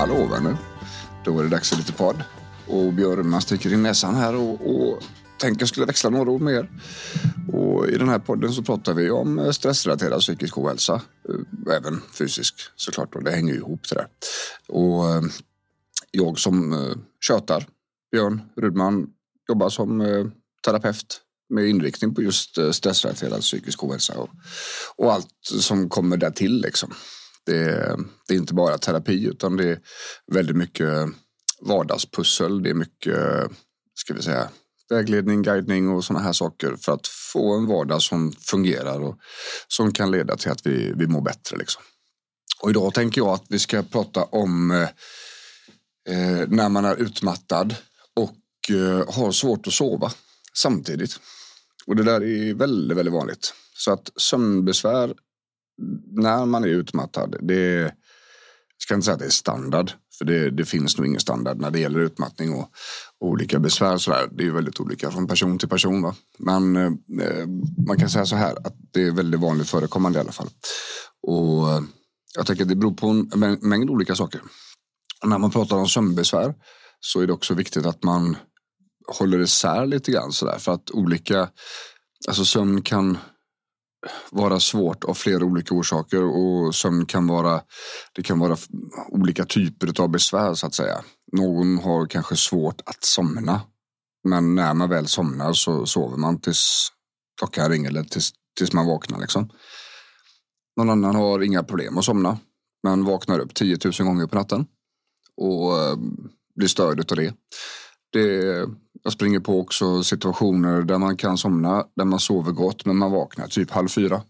Hallå vänner. Då var det dags för lite podd. Och Björn, sticker in näsan här och, och tänker skulle växla några ord med er. Och I den här podden så pratar vi om eh, stressrelaterad psykisk ohälsa. Eh, även fysisk såklart. Och det hänger ju ihop det där. Och eh, jag som tjötar, Björn Rudman, jobbar som terapeut med inriktning på just stressrelaterad psykisk ohälsa och, och allt som kommer där till liksom. Det, det, är inte bara terapi utan det är väldigt mycket vardagspussel. Det är mycket, ska vi säga, vägledning, guidning och sådana här saker för att få en vardag som fungerar och som kan leda till att vi, vi mår bättre. Liksom. Och idag tänker jag att vi ska prata om eh, eh när man är utmattad och eh, har svårt att sova samtidigt. Och det där är väldigt, väldigt vanligt. Så att sömnbesvär när man är utmattad, det är, ska inte säga att det är standard, för det, det finns nog ingen standard när det gäller utmattning och, och olika besvär. Så där. Det är väldigt olika från person till person. Va? Men eh, man kan säga så här att det är väldigt vanligt förekommande i alla fall. Och eh, jag tänker att det beror på en mängd olika saker. Och när man pratar om sömnbesvär så är det också viktigt att man håller isär lite grann så där för att olika, alltså sömn kan vara svårt av flera olika orsaker och sömn kan vara, det kan vara olika typer av besvär så att säga. Någon har kanske svårt att somna. Men när man väl somnar så sover man tills klockan ringer eller tills, tills man vaknar. Liksom. Någon annan har inga problem att somna. Men vaknar upp 10 000 gånger på natten. Och eh, blir störd av det det jag springer på också situationer där man kan somna, där man sover gott men man vaknar typ halv fyra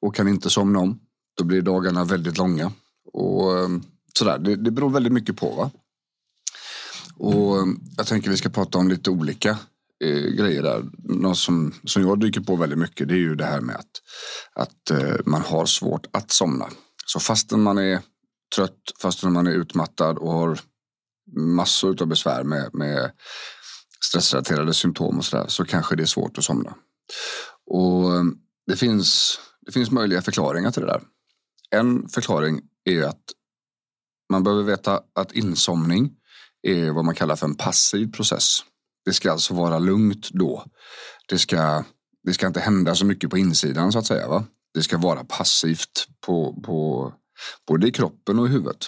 och kan inte somna om. Då blir dagarna väldigt långa. Och ehm, sådär, det, det beror väldigt mycket på. va. Och ehm, jag tänker vi ska prata om lite olika eh, grejer där. Något som, som jag dyker på väldigt mycket det är ju det här med att, att eh, man har svårt att somna. Så fastän man är trött, fastän man är utmattad och har massor av besvär med, med stressrelaterade symptom och sådär så kanske det är svårt att somna. Och eh, det finns, det finns möjliga förklaringar till det där. En förklaring är att man behöver veta att insomning är vad man kallar för en passiv process. Det ska alltså vara lugnt då. Det ska, det ska inte hända så mycket på insidan så att säga. Va? Det ska vara passivt på, på både i kroppen och i huvudet.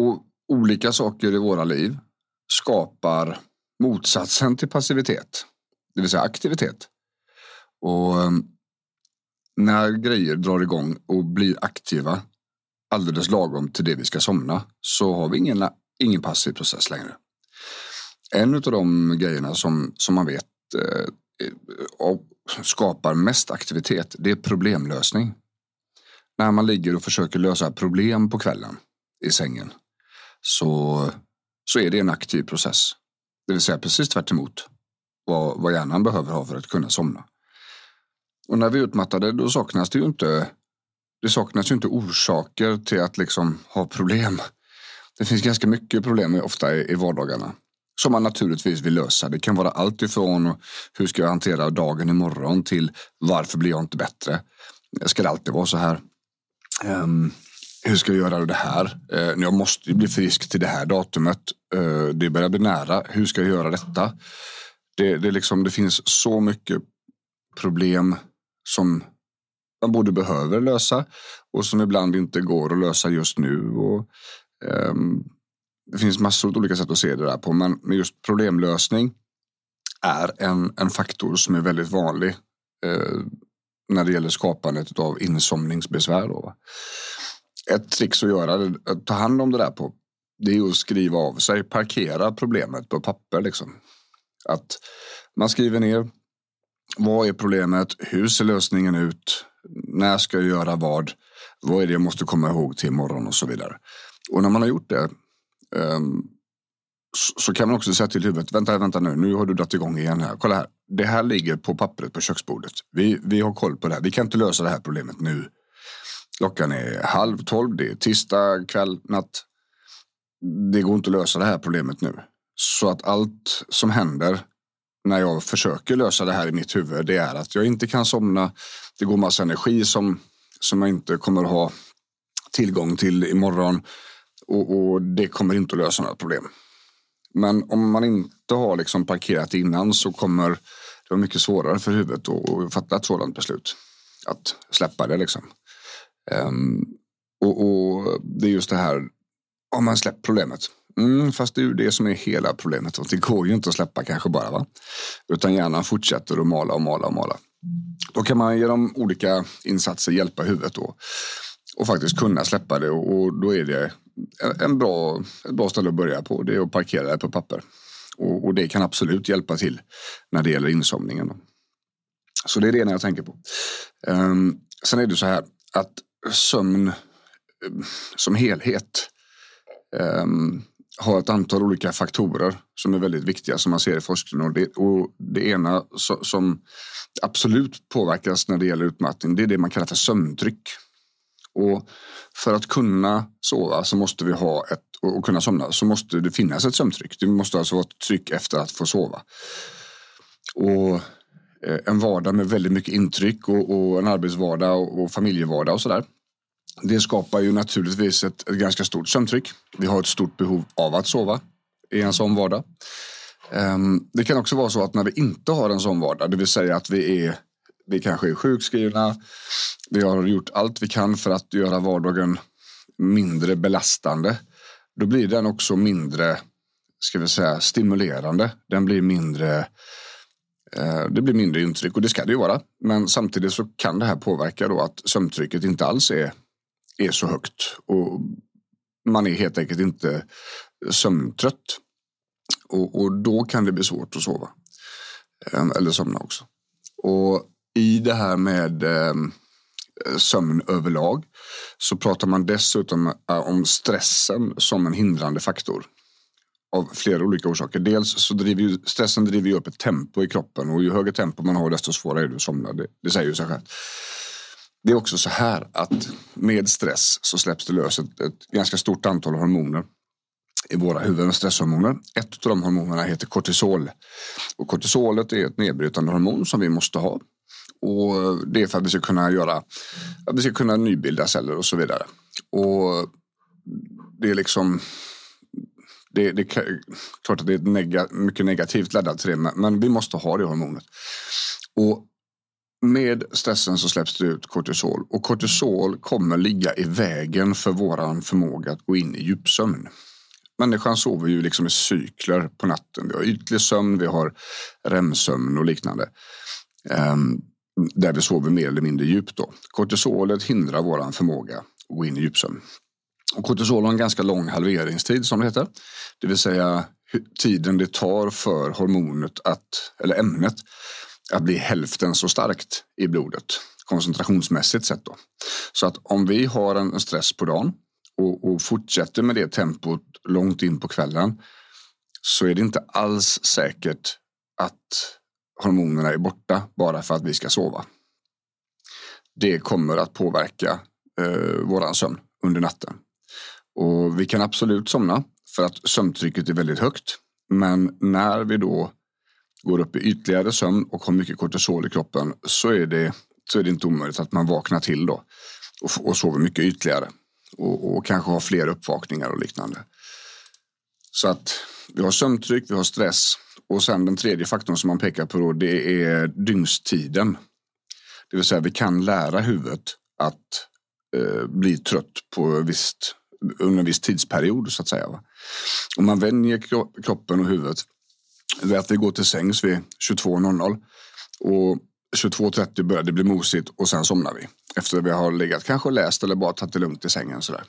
Och olika saker i våra liv skapar motsatsen till passivitet, det vill säga aktivitet. Och ehm, när grejer drar igång och blir aktiva alldeles lagom till det vi ska somna så har vi ingen, ingen passiv process längre. En av de grejerna som, som man vet eh, skapar mest aktivitet det är problemlösning. När man ligger och försöker lösa problem på kvällen i sängen så, så är det en aktiv process. Det vill säga precis tvärt emot vad, vad hjärnan behöver ha för att kunna somna. Och när vi är utmattade då saknas det ju inte det saknas ju inte orsaker till att liksom ha problem. Det finns ganska mycket problem ofta i, i vardagarna som man naturligtvis vill lösa. Det kan vara allt ifrån hur ska jag hantera dagen imorgon till varför blir jag inte bättre? Ska det alltid vara så här? Um, hur ska jag göra det här? Eh, jag måste bli frisk till det här datumet. Eh, det börjar bli nära. Hur ska jag göra detta? Det, det, liksom, det finns så mycket problem som man både behöver lösa och som ibland inte går att lösa just nu. Och, eh, det finns massor av olika sätt att se det där på, men just problemlösning är en, en faktor som är väldigt vanlig eh, när det gäller skapandet av insomningsbesvär. Då. Ett trick att göra, att ta hand om det där på, det är att skriva av sig, parkera problemet på papper. Liksom. Att man skriver ner, vad är problemet? Hur ser lösningen ut? När ska jag göra vad? Vad är det jag måste komma ihåg till imorgon och så vidare. Och när man har gjort det um, så kan man också säga till huvudet, vänta, vänta nu, nu har du dragit igång igen här. Kolla här, det här ligger på pappret på köksbordet. Vi, vi har koll på det här, vi kan inte lösa det här problemet nu. Klockan är halv tolv, det är tisdag kväll, natt. Det går inte att lösa det här problemet nu. Så att allt som händer när jag försöker lösa det här i mitt huvud, det är att jag inte kan somna. Det går massa energi som, som jag inte kommer ha tillgång till imorgon och, och det kommer inte att lösa några problem. Men om man inte har liksom parkerat innan så kommer det vara mycket svårare för huvudet att fatta ett sådant beslut. Att släppa det liksom. Um, och, och, det är just det här, om man släpper problemet. Mm, fast det är ju det som är hela problemet. Och det går ju inte att släppa kanske bara. va? Utan hjärnan fortsätter att mala och mala och mala. Då kan man genom olika insatser hjälpa huvudet då. Och faktiskt kunna släppa det och då är det en bra, ett bra ställe att börja på. Det är att parkera det på papper. Och, och det kan absolut hjälpa till när det gäller insomningen. Då. Så det är det ena jag tänker på. Um, sen är det så här att sömn eh, som helhet um, har ett antal olika faktorer som är väldigt viktiga som man ser i forskningen. Och det, och det ena so, som absolut påverkas när det gäller utmattning det är det man kallar för sömntryck. Och för att kunna sova så måste vi ha ett, och kunna somna så måste det finnas ett sömntryck. Det måste alltså vara ett tryck efter att få sova. Och Eh, en vardag med väldigt mycket intryck och, och en arbetsvardag och, och familjevardag och sådär. Det skapar ju naturligtvis ett, ett, ganska stort sömntryck. Vi har ett stort behov av att sova i en sån vardag. Um, det kan också vara så att när vi inte har en sån vardag, det vill säga att vi är vi kanske är sjukskrivna. Vi har gjort allt vi kan för att göra vardagen mindre belastande. Då blir den också mindre ska vi säga, stimulerande. Den blir mindre eh, Eh, det blir mindre intryck och det ska det ju vara. Men samtidigt så kan det här påverka då att sömntrycket inte alls är, är så högt. Och man är helt enkelt inte sömntrött. Och, och då kan det bli svårt att sova. Ehm, eller somna också. Och i det här med ehm, sömn överlag så pratar man dessutom eh, om stressen som en hindrande faktor. Av flera olika orsaker. Dels så driver ju, stressen driver ju upp ett tempo i kroppen och ju högre tempo man har desto svårare är det att somna. Det, det säger ju sig självt. Det är också så här att med stress så släpps det lös ett, ett ganska stort antal hormoner i våra huvuden, stresshormoner. Ett av de hormonerna heter kortisol. Och kortisolet är ett nedbrytande hormon som vi måste ha och det är för att vi ska kunna göra, att vi ska kunna nybilda celler och så vidare. Och det är liksom, det, det är klart att det är nega, mycket negativt laddat till det, men vi måste ha det hormonet. Och med stressen så släpps det ut kortisol och kortisol kommer ligga i vägen för våran förmåga att gå in i djupsömn. Människan sover ju liksom i cykler på natten. Vi har ytlig sömn, vi har REM-sömn och liknande. Um, där vi sover mer eller mindre djupt. Då. Kortisolet hindrar vår förmåga att gå in i djupsömn. Och kortisol har en ganska lång halveringstid som det heter. Det vill säga tiden det tar för hormonet att, eller ämnet att bli hälften så starkt i blodet koncentrationsmässigt sett. Då. Så att om vi har en stress på dagen och, och fortsätter med det tempot långt in på kvällen så är det inte alls säkert att hormonerna är borta bara för att vi ska sova. Det kommer att påverka eh, våran sömn under natten. Och vi kan absolut somna för att sömntrycket är väldigt högt. Men när vi då går upp i ytligare sömn och har mycket kortisol i kroppen så är det, så är det inte omöjligt att man vaknar till då och, och sover mycket ytligare och, och kanske har fler uppvakningar och liknande. Så att vi har sömntryck, vi har stress och sen den tredje faktorn som man pekar på då, det är dygnstiden. Det vill säga vi kan lära huvudet att eh, bli trött på visst, under en viss tidsperiod så att säga. Om man vänjer kroppen och huvudet vid att vi går till sängs vid 22.00 och 22.30 börjar det bli mosigt och sen somnar vi. Efter att vi har legat kanske läst eller bara tagit det lugnt i sängen. Sådär.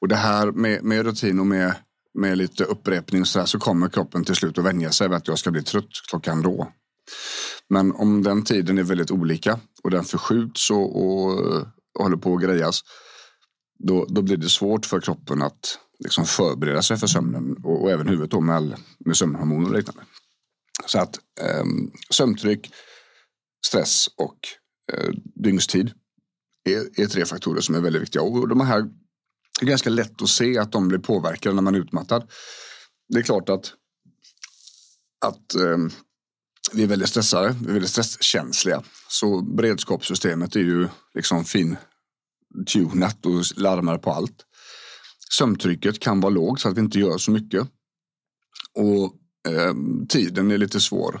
Och det här med, med rutin och med, med lite upprepning så, där, så kommer kroppen till slut att vänja sig vid att jag ska bli trött klockan då. Men om den tiden är väldigt olika och den förskjuts och, och, och håller på att grejas då, då blir det svårt för kroppen att liksom förbereda sig för sömnen och, och även huvudet då med, med sömnhormoner och liknande. Så att eh, sömntryck, stress och eh, dygnstid är, är, tre faktorer som är väldigt viktiga. Och de här är ganska lätt att se att de blir påverkade när man är utmattad. Det är klart att, att eh, vi är väldigt stressade, vi är väldigt stresskänsliga. Så beredskapssystemet är ju liksom fin tunat och larmar på allt. Sömntrycket kan vara lågt så att vi inte gör så mycket. Och eh, tiden är lite svår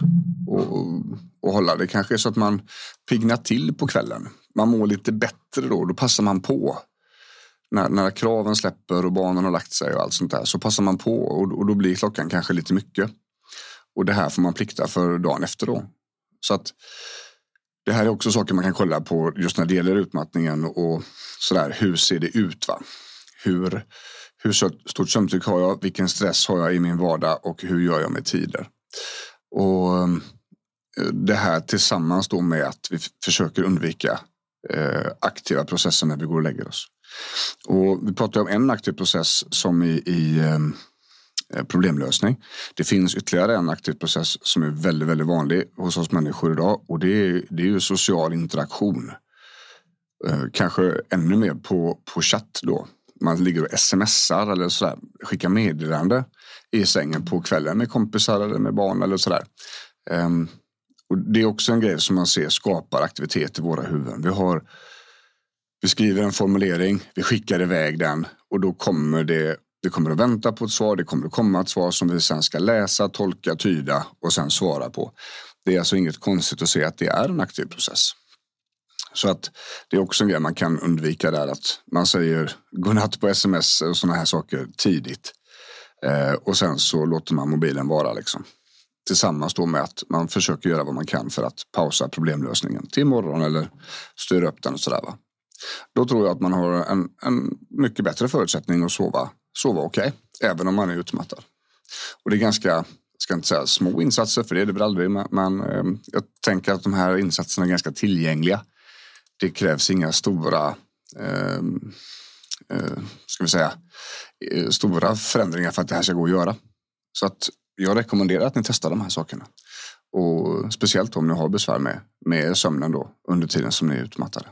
att hålla. Det kanske är så att man pignar till på kvällen. Man mår lite bättre då, då passar man på. När, när kraven släpper och barnen har lagt sig och allt sånt där så passar man på och, och då blir klockan kanske lite mycket. Och det här får man plikta för dagen efter då. Så att det här är också saker man kan kolla på just när det gäller utmattningen och sådär. Hur ser det ut? Va? Hur, hur stort sömntryck har jag? Vilken stress har jag i min vardag och hur gör jag med tider? Och eh, det här tillsammans då med att vi försöker undvika eh, aktiva processer när vi går och lägger oss. Och vi pratar om en aktiv process som i, i Eh, Eh, problemlösning. Det finns ytterligare en aktiv process som är väldigt, väldigt vanlig hos oss människor idag och det är, det är ju social interaktion. Eh, kanske ännu mer på, på chatt då. Man ligger och smsar eller sådär, skickar meddelande i sängen på kvällen med kompisar eller med barn eller sådär. Ehm, och det är också en grej som man ser skapar aktivitet i våra huvuden. Vi har vi skriver en formulering, vi skickar iväg den och då kommer det vi kommer att vänta på ett svar. Det kommer att komma ett svar som vi sen ska läsa, tolka, tyda och sen svara på. Det är alltså inget konstigt att se att det är en aktiv process. Så att det är också en grej man kan undvika där att man säger godnatt på sms och sådana här saker tidigt. Eh, och sen så låter man mobilen vara liksom. Tillsammans då med att man försöker göra vad man kan för att pausa problemlösningen till imorgon eller styra upp den och sådär. Va? Då tror jag att man har en, en mycket bättre förutsättning att sova sova okej, okay, även om man är utmattad. Och det är ganska, jag ska inte säga små insatser, för det är det väl aldrig, men ehm, jag tänker att de här insatserna är ganska tillgängliga. Det krävs inga stora, eh, eh, ska vi säga, eh, stora förändringar för att det här ska gå att göra. Så att jag rekommenderar att ni testar de här sakerna. Och speciellt om ni har besvär med, med sömnen då under tiden som ni är utmattade.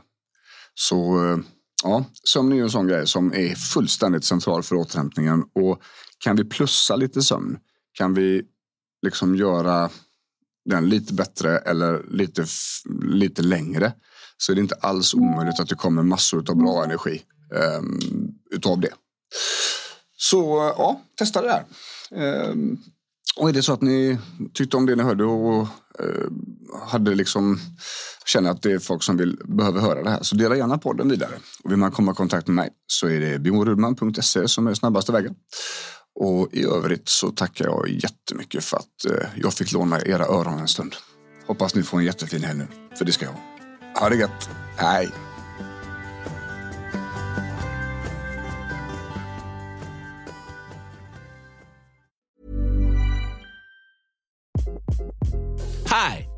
Så eh, Ja, sömn är ju en sån grej som är fullständigt central för återhämtningen och kan vi plussa lite sömn, kan vi liksom göra den lite bättre eller lite, lite längre så är det inte alls omöjligt att det kommer massor av bra energi um, utav det. Så ja, testa det där. Um, ehm, och är det så att ni tyckte om det ni hörde och eh, hade liksom känner att det är folk som vill, behöver höra det här. Så dela gärna podden vidare. Och vill man komma i kontakt med mig så är det bjornrudman.se som är snabbaste vägen. Och i övrigt så tackar jag jättemycket för att eh, jag fick låna era öron en stund. Hoppas ni får en jättefin helg nu, för det ska jag. Ha det gött. Hej!